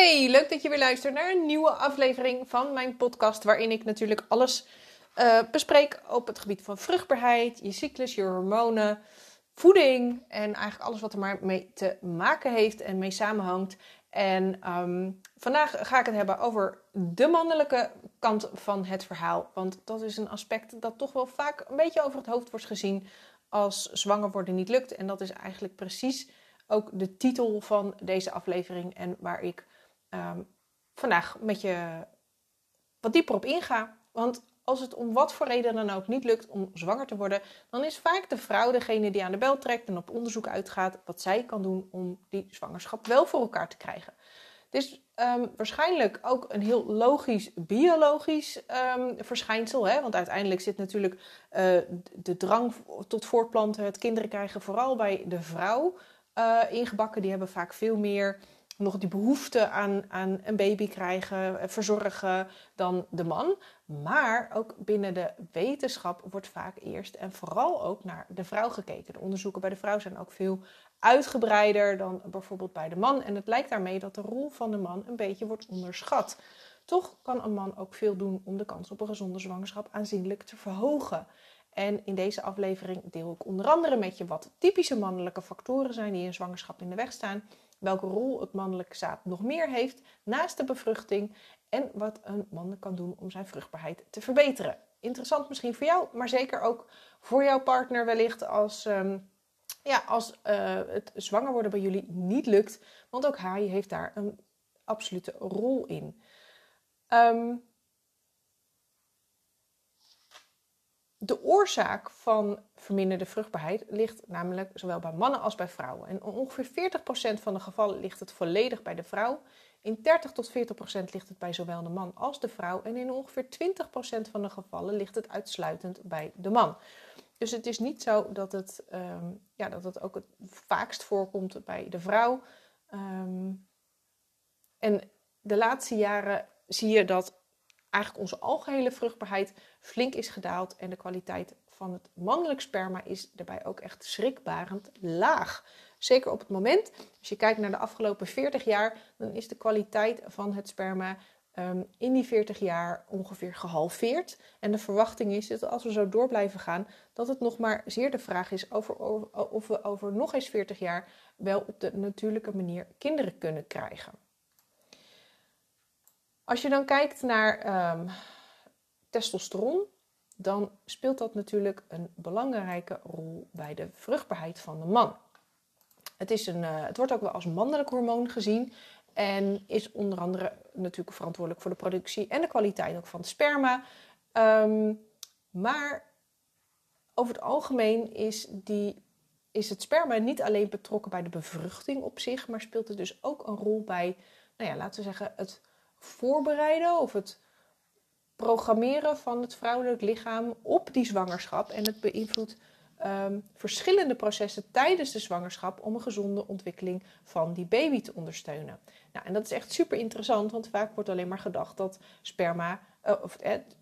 Hey, leuk dat je weer luistert naar een nieuwe aflevering van mijn podcast, waarin ik natuurlijk alles uh, bespreek op het gebied van vruchtbaarheid, je cyclus, je hormonen, voeding en eigenlijk alles wat er maar mee te maken heeft en mee samenhangt. En um, vandaag ga ik het hebben over de mannelijke kant van het verhaal. Want dat is een aspect dat toch wel vaak een beetje over het hoofd wordt gezien als zwanger worden niet lukt. En dat is eigenlijk precies ook de titel van deze aflevering en waar ik um, vandaag met je wat dieper op inga. Want als het om wat voor reden dan ook niet lukt om zwanger te worden, dan is vaak de vrouw degene die aan de bel trekt en op onderzoek uitgaat wat zij kan doen om die zwangerschap wel voor elkaar te krijgen. Het is um, waarschijnlijk ook een heel logisch, biologisch um, verschijnsel. Hè? Want uiteindelijk zit natuurlijk uh, de drang tot voortplanten, het kinderen krijgen, vooral bij de vrouw uh, ingebakken. Die hebben vaak veel meer nog die behoefte aan, aan een baby krijgen, eh, verzorgen dan de man. Maar ook binnen de wetenschap wordt vaak eerst en vooral ook naar de vrouw gekeken. De onderzoeken bij de vrouw zijn ook veel uitgebreider dan bijvoorbeeld bij de man. En het lijkt daarmee dat de rol van de man een beetje wordt onderschat. Toch kan een man ook veel doen om de kans op een gezonde zwangerschap aanzienlijk te verhogen. En in deze aflevering deel ik onder andere met je wat typische mannelijke factoren zijn die in zwangerschap in de weg staan welke rol het mannelijke zaad nog meer heeft naast de bevruchting en wat een man kan doen om zijn vruchtbaarheid te verbeteren. Interessant misschien voor jou, maar zeker ook voor jouw partner wellicht als, um, ja, als uh, het zwanger worden bij jullie niet lukt, want ook hij heeft daar een absolute rol in. Um, de oorzaak van verminderde vruchtbaarheid ligt namelijk zowel bij mannen als bij vrouwen. En ongeveer 40% van de gevallen ligt het volledig bij de vrouw. In 30 tot 40% ligt het bij zowel de man als de vrouw. En in ongeveer 20% van de gevallen ligt het uitsluitend bij de man. Dus het is niet zo dat het, um, ja, dat het ook het vaakst voorkomt bij de vrouw. Um, en de laatste jaren zie je dat eigenlijk onze algehele vruchtbaarheid flink is gedaald en de kwaliteit van het mannelijk sperma is daarbij ook echt schrikbarend laag. Zeker op het moment, als je kijkt naar de afgelopen 40 jaar, dan is de kwaliteit van het sperma um, in die 40 jaar ongeveer gehalveerd. En de verwachting is dat als we zo door blijven gaan, dat het nog maar zeer de vraag is over, of we over nog eens 40 jaar wel op de natuurlijke manier kinderen kunnen krijgen. Als je dan kijkt naar um, testosteron, dan speelt dat natuurlijk een belangrijke rol bij de vruchtbaarheid van de man. Het, is een, uh, het wordt ook wel als mannelijk hormoon gezien en is onder andere natuurlijk verantwoordelijk voor de productie en de kwaliteit ook van het sperma. Um, maar over het algemeen is, die, is het sperma niet alleen betrokken bij de bevruchting op zich, maar speelt het dus ook een rol bij, nou ja, laten we zeggen, het voorbereiden of het programmeren van het vrouwelijk lichaam op die zwangerschap. En het beïnvloedt um, verschillende processen tijdens de zwangerschap om een gezonde ontwikkeling van die baby te ondersteunen. Nou, en dat is echt super interessant, want vaak wordt alleen maar gedacht dat sperma, uh, of het,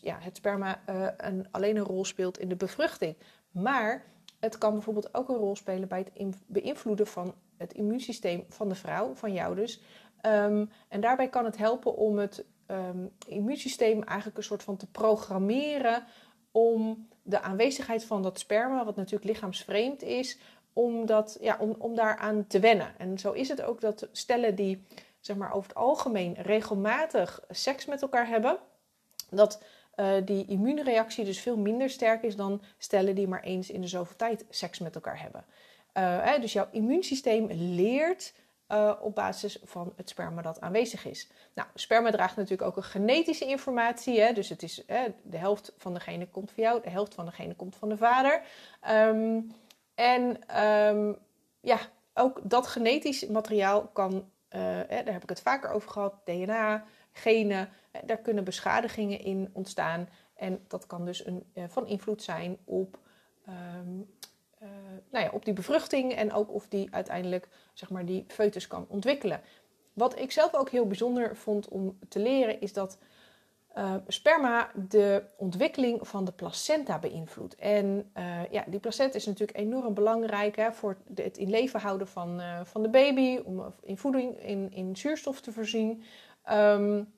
ja, het sperma uh, een, alleen een rol speelt in de bevruchting. Maar het kan bijvoorbeeld ook een rol spelen bij het beïnvloeden van het immuunsysteem van de vrouw, van jou dus, Um, en daarbij kan het helpen om het um, immuunsysteem eigenlijk een soort van te programmeren om de aanwezigheid van dat sperma, wat natuurlijk lichaamsvreemd is, om, dat, ja, om, om daaraan te wennen. En zo is het ook dat stellen die zeg maar, over het algemeen regelmatig seks met elkaar hebben, dat uh, die immuunreactie dus veel minder sterk is dan stellen die maar eens in de zoveel tijd seks met elkaar hebben. Uh, hè, dus jouw immuunsysteem leert uh, op basis van het sperma dat aanwezig is. Nou, sperma draagt natuurlijk ook een genetische informatie. Hè? Dus het is hè, de helft van degene komt van jou, de helft van degene komt van de vader. Um, en um, ja, ook dat genetisch materiaal kan, uh, hè, daar heb ik het vaker over gehad, DNA, genen, daar kunnen beschadigingen in ontstaan. En dat kan dus een, uh, van invloed zijn op um, uh, nou ja, op die bevruchting en ook of die uiteindelijk zeg maar, die foetus kan ontwikkelen. Wat ik zelf ook heel bijzonder vond om te leren is dat uh, sperma de ontwikkeling van de placenta beïnvloedt. En uh, ja, die placenta is natuurlijk enorm belangrijk hè, voor het in leven houden van, van de baby, om in voeding, in, in zuurstof te voorzien. Um,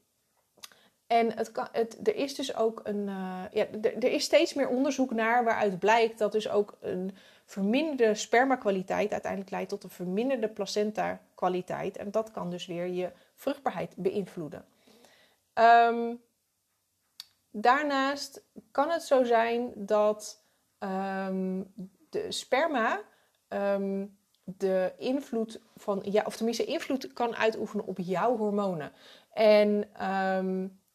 en het kan, het, er is dus ook een. ja, er is steeds meer onderzoek naar waaruit blijkt dat dus ook een verminderde spermakwaliteit uiteindelijk leidt tot een verminderde placenta-kwaliteit. En dat kan dus weer je vruchtbaarheid beïnvloeden. Um, Daarnaast kan het zo zijn dat um, de sperma um, de invloed van, ja, of tenminste invloed kan uitoefenen op jouw hormonen. En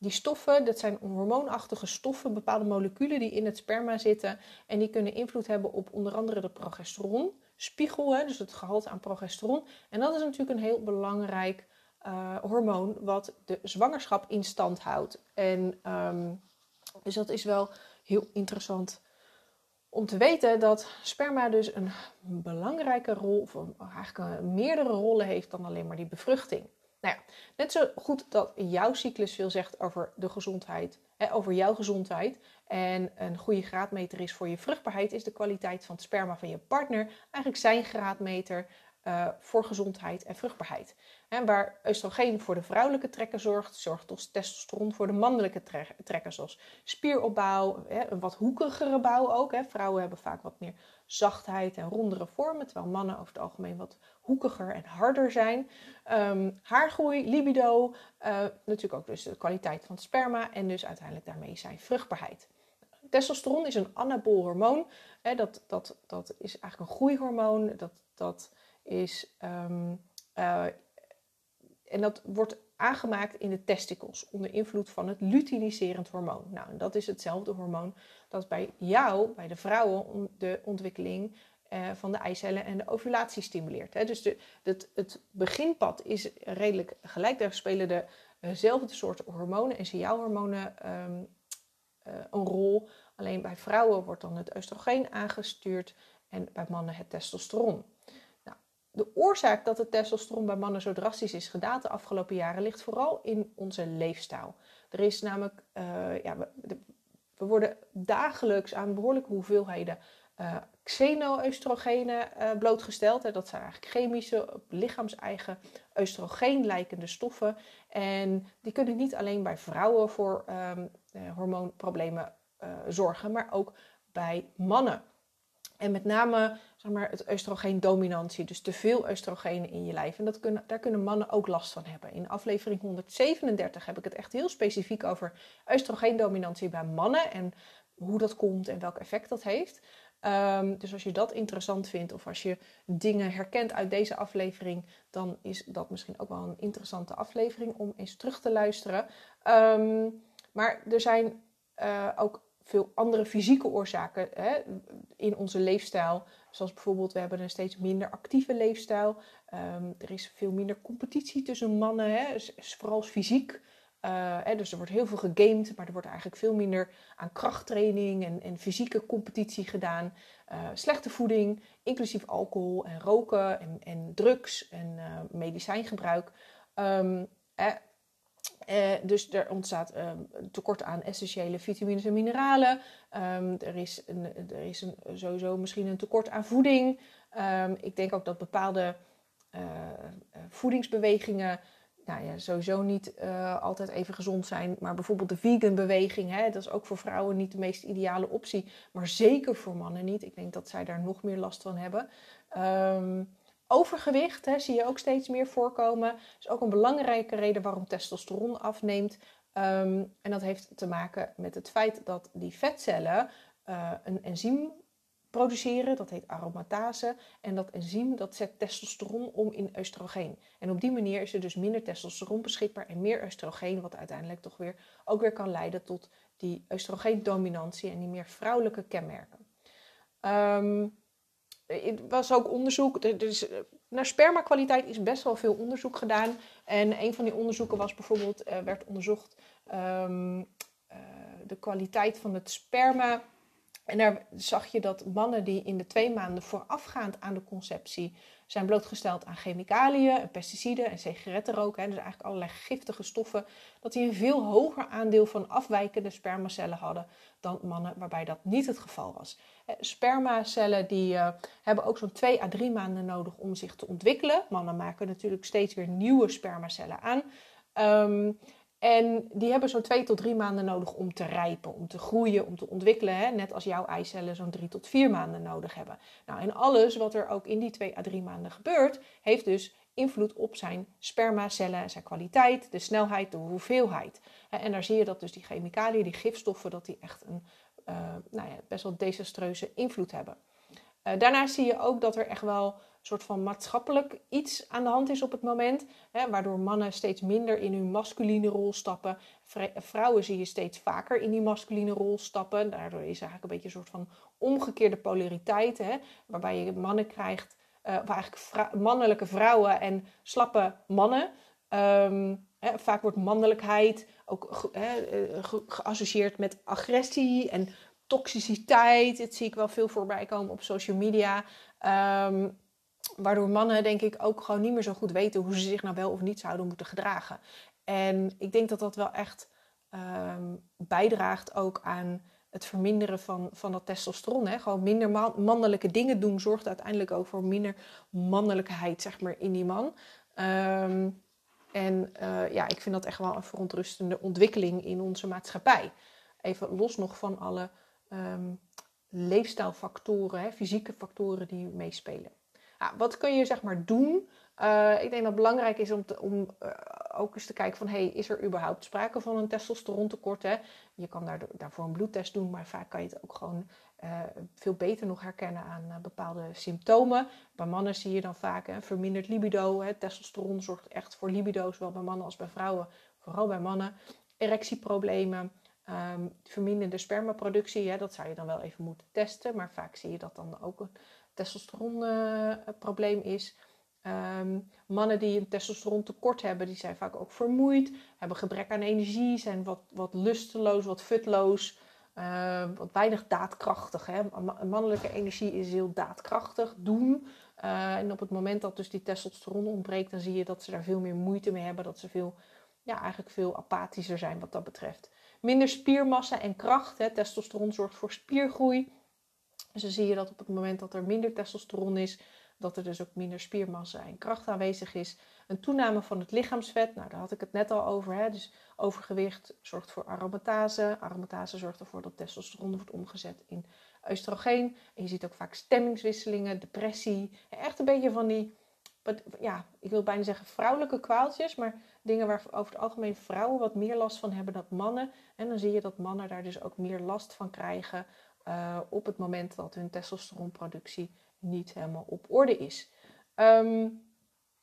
die stoffen, dat zijn hormoonachtige stoffen, bepaalde moleculen die in het sperma zitten. En die kunnen invloed hebben op onder andere de progesteronspiegel, hè, dus het gehalte aan progesteron. En dat is natuurlijk een heel belangrijk uh, hormoon wat de zwangerschap in stand houdt. En um, dus dat is wel heel interessant om te weten dat sperma dus een belangrijke rol, of eigenlijk meerdere rollen heeft dan alleen maar die bevruchting. Nou ja, net zo goed dat jouw cyclus veel zegt over de gezondheid, hè, over jouw gezondheid. En een goede graadmeter is voor je vruchtbaarheid, is de kwaliteit van het sperma van je partner eigenlijk zijn graadmeter uh, voor gezondheid en vruchtbaarheid. Waar oestrogeen voor de vrouwelijke trekker zorgt, zorgt testosteron voor de mannelijke trekker, zoals spieropbouw, een wat hoekigere bouw ook. Vrouwen hebben vaak wat meer zachtheid en rondere vormen, terwijl mannen over het algemeen wat hoekiger en harder zijn. Um, haargroei, libido, uh, natuurlijk ook dus de kwaliteit van het sperma en dus uiteindelijk daarmee zijn vruchtbaarheid. Testosteron is een anabool hormoon. dat, dat, dat is eigenlijk een groeihormoon. Dat, dat is um, uh, en dat wordt aangemaakt in de testicles onder invloed van het luteiniserend hormoon. Nou, dat is hetzelfde hormoon dat bij jou, bij de vrouwen, de ontwikkeling eh, van de eicellen en de ovulatie stimuleert. Hè. Dus de, het, het beginpad is redelijk gelijk. Daar spelen dezelfde soorten hormonen en signaalhormonen um, uh, een rol. Alleen bij vrouwen wordt dan het oestrogeen aangestuurd en bij mannen het testosteron de oorzaak dat het testosteron bij mannen zo drastisch is gedaald de afgelopen jaren ligt vooral in onze leefstijl. Er is namelijk, uh, ja, we, worden dagelijks aan behoorlijke hoeveelheden uh, xeno-oestrogenen uh, blootgesteld. Hè. Dat zijn eigenlijk chemische, lichaams-eigen oestrogeen-lijkende stoffen. En die kunnen niet alleen bij vrouwen voor um, hormoonproblemen zorgen, maar ook bij mannen. En met name zeg maar, het oestrogeendominantie, dus te veel oestrogeen in je lijf. En dat kunnen, daar kunnen mannen ook last van hebben. In aflevering 137 heb ik het echt heel specifiek over oestrogeendominantie bij mannen en hoe dat komt en welk effect dat heeft. Um, dus als je dat interessant vindt of als je dingen herkent uit deze aflevering, dan is dat misschien ook wel een interessante aflevering om eens terug te luisteren. Um, maar er zijn uh, ook veel andere fysieke oorzaken hè, in onze leefstijl. Zoals bijvoorbeeld, we hebben een steeds minder actieve leefstijl. Um, er is veel minder competitie tussen mannen, hè, vooral fysiek. Uh, hè, dus er wordt heel veel gegamed, maar er wordt eigenlijk veel minder aan krachttraining en, en fysieke competitie gedaan. Uh, slechte voeding, inclusief alcohol en roken en, en drugs en uh, medicijngebruik. Um, eh, dus er ontstaat um, tekort aan essentiële vitamines en mineralen. Um, er is, een, er is een, sowieso misschien een tekort aan voeding. Um, ik denk ook dat bepaalde uh, voedingsbewegingen nou ja, sowieso niet altijd even gezond zijn. Maar bijvoorbeeld de vegan beweging, hè, dat is ook voor vrouwen niet de meest ideale optie. Maar zeker voor mannen niet. Ik denk dat zij daar nog meer last van hebben. Overgewicht hè, zie je ook steeds meer voorkomen. is ook een belangrijke reden waarom testosteron afneemt. Um, en dat heeft te maken met het feit dat die vetcellen uh, een enzym produceren, dat heet aromatase. En dat enzym dat zet testosteron om in oestrogeen. En op die manier is er dus minder testosteron beschikbaar en meer oestrogeen, wat uiteindelijk toch weer ook weer kan leiden tot die oestrogeendominantie en die meer vrouwelijke kenmerken. Um, er was ook onderzoek, dus naar spermakwaliteit is best wel veel onderzoek gedaan. En een van die onderzoeken was bijvoorbeeld, uh, werd onderzocht um, de kwaliteit van het sperma. En daar zag je dat mannen die in de twee maanden voorafgaand aan de conceptie zijn blootgesteld aan chemicaliën, pesticiden en sigarettenrook. Hè, dus eigenlijk allerlei giftige stoffen. Dat die een veel hoger aandeel van afwijkende spermacellen hadden dan mannen waarbij dat niet het geval was. Spermacellen die, uh, hebben ook zo'n 2 à 3 maanden nodig om zich te ontwikkelen. Mannen maken natuurlijk steeds weer nieuwe spermacellen aan. Um, en die hebben zo'n twee tot drie maanden nodig om te rijpen, om te groeien, om te ontwikkelen. Hè? Net als jouw eicellen zo'n drie tot vier maanden nodig hebben. Nou, en alles wat er ook in die twee à drie maanden gebeurt, heeft dus invloed op zijn spermacellen, zijn kwaliteit, de snelheid, de hoeveelheid. En daar zie je dat dus die chemicaliën, die gifstoffen, dat die echt een uh, nou ja, best wel desastreuze invloed hebben. Uh, daarnaast zie je ook dat er echt wel soort van maatschappelijk iets aan de hand is op het moment. Hè, waardoor mannen steeds minder in hun masculine rol stappen. Vrouwen zie je steeds vaker in die masculine rol stappen. Daardoor is eigenlijk een beetje een soort van omgekeerde polariteit. Hè, waarbij je mannen krijgt, uh, of eigenlijk mannelijke vrouwen en slappe mannen. Um, hè, vaak wordt mannelijkheid ook eh, geassocieerd met agressie en toxiciteit. Dat zie ik wel veel voorbij komen op social media. Um, Waardoor mannen, denk ik, ook gewoon niet meer zo goed weten hoe ze zich nou wel of niet zouden moeten gedragen. En ik denk dat dat wel echt ehm, bijdraagt ook aan het verminderen van, van dat testosteron. Hè? Gewoon minder mannelijke dingen doen zorgt uiteindelijk ook voor minder mannelijkheid, zeg maar, in die man. Ehm, en uh, ja, ik vind dat echt wel een verontrustende ontwikkeling in onze maatschappij. Even los nog van alle um, leefstijlfactoren, hè, fysieke factoren die meespelen wat kun je zeg maar doen? Uh, ik denk dat het belangrijk is om, om uh, ook eens te kijken van... Hey, is er überhaupt sprake van een testosterontekort? Hè? Je kan daar, daarvoor een bloedtest doen, maar vaak kan je het ook gewoon... Uh, veel beter nog herkennen aan bepaalde symptomen. Bij mannen zie je dan vaak een verminderd libido. Hè? Testosteron zorgt echt voor libido, zowel bij mannen als bij vrouwen. Vooral bij mannen. Erectieproblemen, um, verminderde spermaproductie. Hè? Dat zou je dan wel even moeten testen. Maar vaak zie je dat dan ook testosteronprobleem is. Ehm, mannen die een testosteron tekort hebben, die zijn vaak ook vermoeid, hebben gebrek aan energie, zijn wat, wat lusteloos, wat futloos, uh, wat weinig daadkrachtig. Hè? Mannelijke energie is heel daadkrachtig, doen. Uh, en op het moment dat dus die testosteron ontbreekt, dan zie je dat ze daar veel meer moeite mee hebben, dat ze veel, ja, eigenlijk veel apathischer zijn wat dat betreft. Minder spiermassa en kracht. Hè? Testosteron zorgt voor spiergroei. Dus dan zie je dat op het moment dat er minder testosteron is, dat er dus ook minder spiermassa en kracht aanwezig is. Een toename van het lichaamsvet, nou daar had ik het net al over. Hè? Dus overgewicht zorgt voor aromatase. Aromatase zorgt ervoor dat testosteron wordt omgezet in oestrogeen. En je ziet ook vaak stemmingswisselingen, depressie. Echt een beetje van die, ja, ik wil bijna zeggen vrouwelijke kwaaltjes. Maar dingen waar over het algemeen vrouwen wat meer last van hebben dan mannen. En dan zie je dat mannen daar dus ook meer last van krijgen uh, op het moment dat hun testosteronproductie niet helemaal op orde is. Um,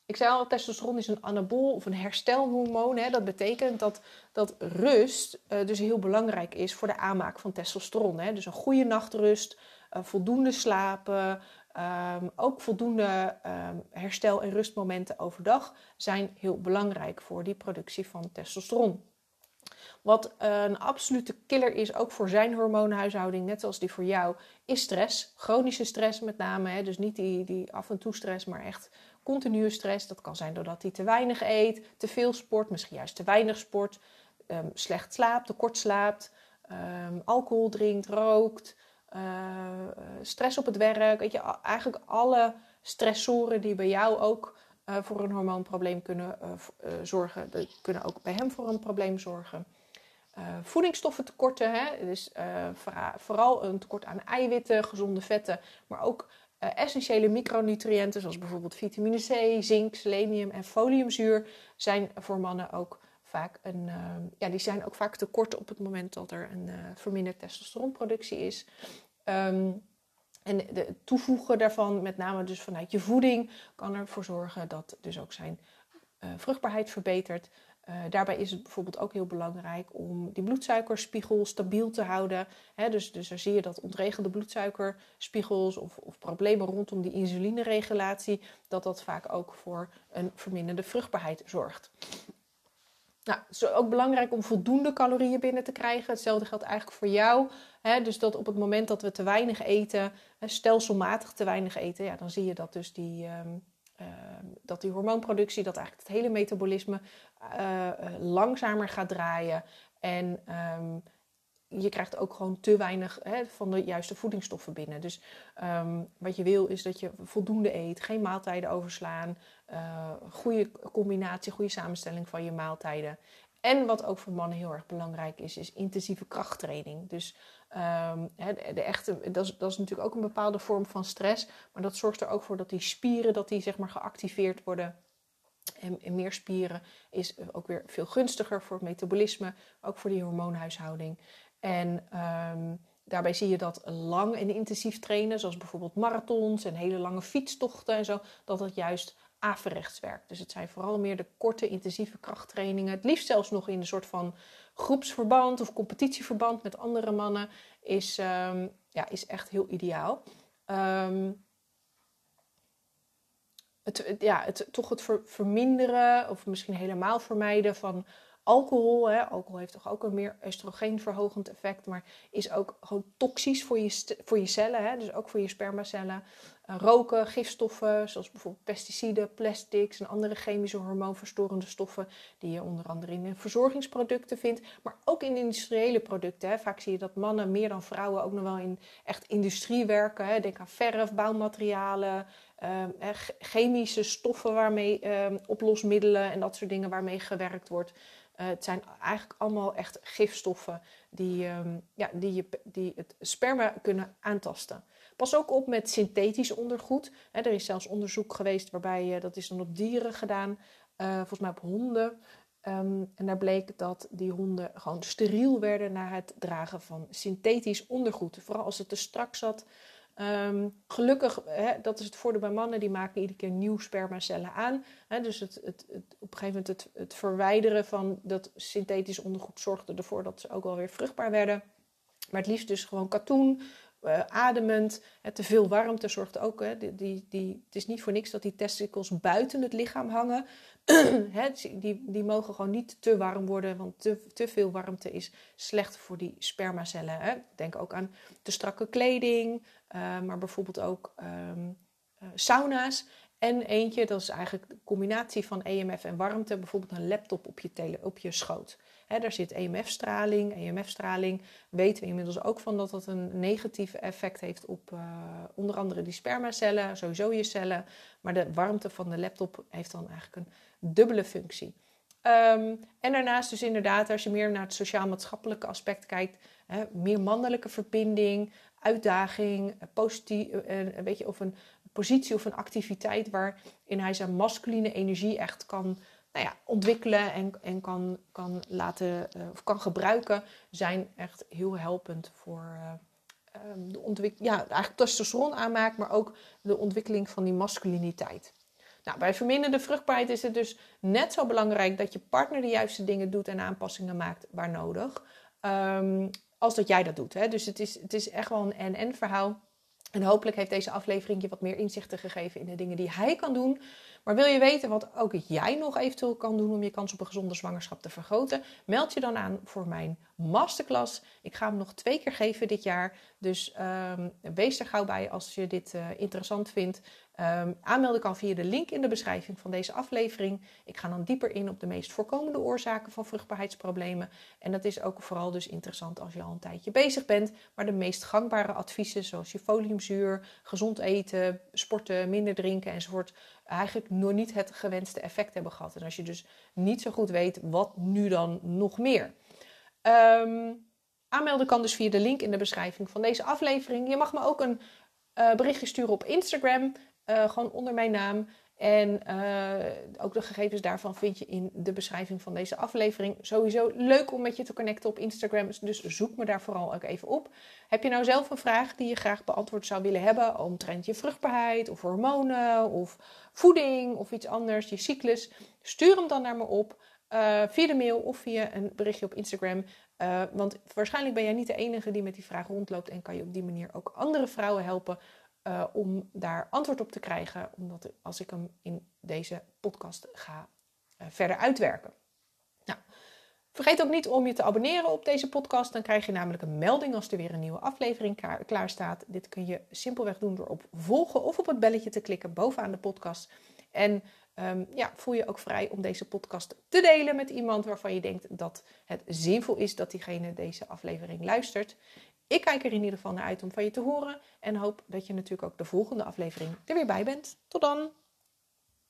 ik zei al, testosteron is een anabool of een herstelhormoon. Hè. Dat betekent dat, dat rust uh, dus heel belangrijk is voor de aanmaak van testosteron. Hè. Dus een goede nachtrust, uh, voldoende slapen, um, ook voldoende um, herstel- en rustmomenten overdag zijn heel belangrijk voor die productie van testosteron. Wat een absolute killer is, ook voor zijn hormoonhuishouding, net zoals die voor jou, is stress. Chronische stress met name. Hè? Dus niet die, die af en toe stress, maar echt continue stress. Dat kan zijn doordat hij te weinig eet, te veel sport, misschien juist te weinig sport, um, slecht slaapt, te kort slaapt, um, alcohol drinkt, rookt, uh, stress op het werk. Weet je, eigenlijk alle stressoren die bij jou ook uh, voor een hormoonprobleem kunnen uh, zorgen, kunnen ook bij hem voor een probleem zorgen uh, voedingsstoffentekorten. Hè? Dus uh, vooral een tekort aan eiwitten, gezonde vetten, maar ook uh, essentiële micronutriënten zoals bijvoorbeeld vitamine C, zink, selenium en foliumzuur zijn voor mannen ook vaak een, ja, die zijn ook vaak tekort op het moment dat er een verminderde testosteronproductie is. Um, en de toevoegen daarvan, met name dus vanuit je voeding, kan ervoor zorgen dat dus ook zijn vruchtbaarheid verbetert. Uh, daarbij is het bijvoorbeeld ook heel belangrijk om die bloedsuikerspiegel stabiel te houden. dus, dus daar zie je dat ontregelde bloedsuikerspiegels of, of problemen rondom die insulineregulatie, dat dat vaak ook voor een verminderde vruchtbaarheid zorgt. Nou, het is ook belangrijk om voldoende calorieën binnen te krijgen. Hetzelfde geldt eigenlijk voor jou. dus dat op het moment dat we te weinig eten, stelselmatig te weinig eten, ja, dan zie je dat dus die, um, dat die hormoonproductie, dat eigenlijk het hele metabolisme uh, langzamer gaat draaien. En um, je krijgt ook gewoon te weinig hè, van de juiste voedingsstoffen binnen. Dus um, wat je wil is dat je voldoende eet, geen maaltijden overslaan, uh, goede combinatie, goede samenstelling van je maaltijden. En wat ook voor mannen heel erg belangrijk is, is intensieve krachttraining. Dus um, de echte, dat is, dat is natuurlijk ook een bepaalde vorm van stress. Maar dat zorgt er ook voor dat die spieren dat die, zeg maar, geactiveerd worden. En, en meer spieren is ook weer veel gunstiger voor het metabolisme, ook voor die hormoonhuishouding. En um, daarbij zie je dat lang en intensief trainen, zoals bijvoorbeeld marathons en hele lange fietstochten en zo, dat dat juist averechts werkt. Dus het zijn vooral meer de korte, intensieve krachttrainingen. Het liefst zelfs nog in een soort van groepsverband of competitieverband met andere mannen, is, um, ja, is echt heel ideaal. Um, het, ja, het, toch het verminderen of misschien helemaal vermijden van alcohol. Hè. Alcohol heeft toch ook een meer oestrogeenverhogend effect, maar is ook gewoon toxisch voor je, voor je cellen, hè. dus ook voor je spermacellen. Uh, roken, gifstoffen, zoals bijvoorbeeld pesticiden, plastics en andere chemische hormoonverstorende stoffen, die je onder andere in verzorgingsproducten vindt, maar ook in industriële producten. Hè. Vaak zie je dat mannen meer dan vrouwen ook nog wel in echt industrie werken. Hè. Denk aan verf, bouwmaterialen, um, chemische stoffen waarmee, um, oplosmiddelen en dat soort dingen waarmee gewerkt wordt. Uh, het zijn eigenlijk allemaal echt gifstoffen die, um, ja, die, die het sperma kunnen aantasten. Pas ook op met synthetisch ondergoed. er is zelfs onderzoek geweest waarbij, uh, dat is dan op dieren gedaan, uh, volgens mij op honden. Um, en daar bleek dat die honden gewoon steriel werden na het dragen van synthetisch ondergoed. Vooral als het te strak zat, Um, gelukkig, hè, dat is het voordeel bij mannen, die maken iedere keer nieuw spermacellen aan. Hè, dus het, het, op een gegeven moment het, verwijderen van dat synthetisch ondergoed zorgde ervoor dat ze ook wel weer vruchtbaar werden. Maar het liefst dus gewoon katoen, uh, ademend. Hè, te veel warmte zorgt ook. Hè, die, die, het is niet voor niks dat die testicles buiten het lichaam hangen. hè, die, die mogen gewoon niet te warm worden, want te, te veel warmte is slecht voor die spermacellen. Hè. Denk ook aan te strakke kleding, uh, maar bijvoorbeeld ook um, uh, sauna's. En eentje, dat is eigenlijk de combinatie van EMF en warmte, bijvoorbeeld een laptop op je, tele, op je schoot. Daar zit EMF-straling. EMF-straling weten we inmiddels ook van dat dat een negatief effect heeft op uh, onder andere die spermacellen, sowieso je cellen. Maar de warmte van de laptop heeft dan eigenlijk een dubbele functie. Um, en daarnaast dus inderdaad, als je meer naar het sociaal-maatschappelijke aspect kijkt, meer mannelijke verbinding, uitdaging, positief, een beetje of een positie of een activiteit waarin hij zijn masculine energie echt kan nou ja, ontwikkelen en, en kan, kan laten uh, of kan gebruiken, zijn echt heel helpend voor uh, um, de ontwikkeling, ja, eigenlijk testosteron aanmaakt, maar ook de ontwikkeling van die masculiniteit. Nou, bij verminderde vruchtbaarheid is het dus net zo belangrijk dat je partner de juiste dingen doet en aanpassingen maakt waar nodig. Um, als dat jij dat doet. Hè? Dus het is, het is echt wel een en-en verhaal. En hopelijk heeft deze aflevering je wat meer inzichten gegeven in de dingen die hij kan doen. Maar wil je weten wat ook jij nog eventueel kan doen om je kans op een gezonde zwangerschap te vergroten? Meld je dan aan voor mijn masterclass. Ik ga hem nog twee keer geven dit jaar. Dus um, wees er gauw bij als je dit uh, interessant vindt. Um, aanmelden kan via de link in de beschrijving van deze aflevering. Ik ga dan dieper in op de meest voorkomende oorzaken van vruchtbaarheidsproblemen. En dat is ook vooral dus interessant als je al een tijdje bezig bent. Maar de meest gangbare adviezen, zoals je foliumzuur, gezond eten, sporten, minder drinken enzovoort, eigenlijk nog niet het gewenste effect hebben gehad. En als je dus niet zo goed weet, wat nu dan nog meer? Um, aanmelden kan dus via de link in de beschrijving van deze aflevering. Je mag me ook een uh, berichtje sturen op Instagram. Uh, gewoon onder mijn naam. En uh, ook de gegevens daarvan vind je in de beschrijving van deze aflevering. Sowieso leuk om met je te connecten op Instagram. Dus zoek me daar vooral ook even op. Heb je nou zelf een vraag die je graag beantwoord zou willen hebben omtrent je vruchtbaarheid of hormonen of voeding of iets anders, je cyclus? Stuur hem dan naar me op. Uh, via de mail of via een berichtje op Instagram. Uh, want waarschijnlijk ben jij niet de enige die met die vraag rondloopt en kan je op die manier ook andere vrouwen helpen uh, om daar antwoord op te krijgen, omdat als ik hem in deze podcast ga uh, verder uitwerken. Nou, vergeet ook niet om je te abonneren op deze podcast. Dan krijg je namelijk een melding als er weer een nieuwe aflevering klaar, staat. Dit kun je simpelweg doen door op volgen of op het belletje te klikken bovenaan de podcast. En um, ja, voel je ook vrij om deze podcast te delen met iemand waarvan je denkt dat het zinvol is dat diegene deze aflevering luistert. Ik kijk er in ieder geval naar uit om van je te horen en hoop dat je natuurlijk ook de volgende aflevering er weer bij bent. Tot dan!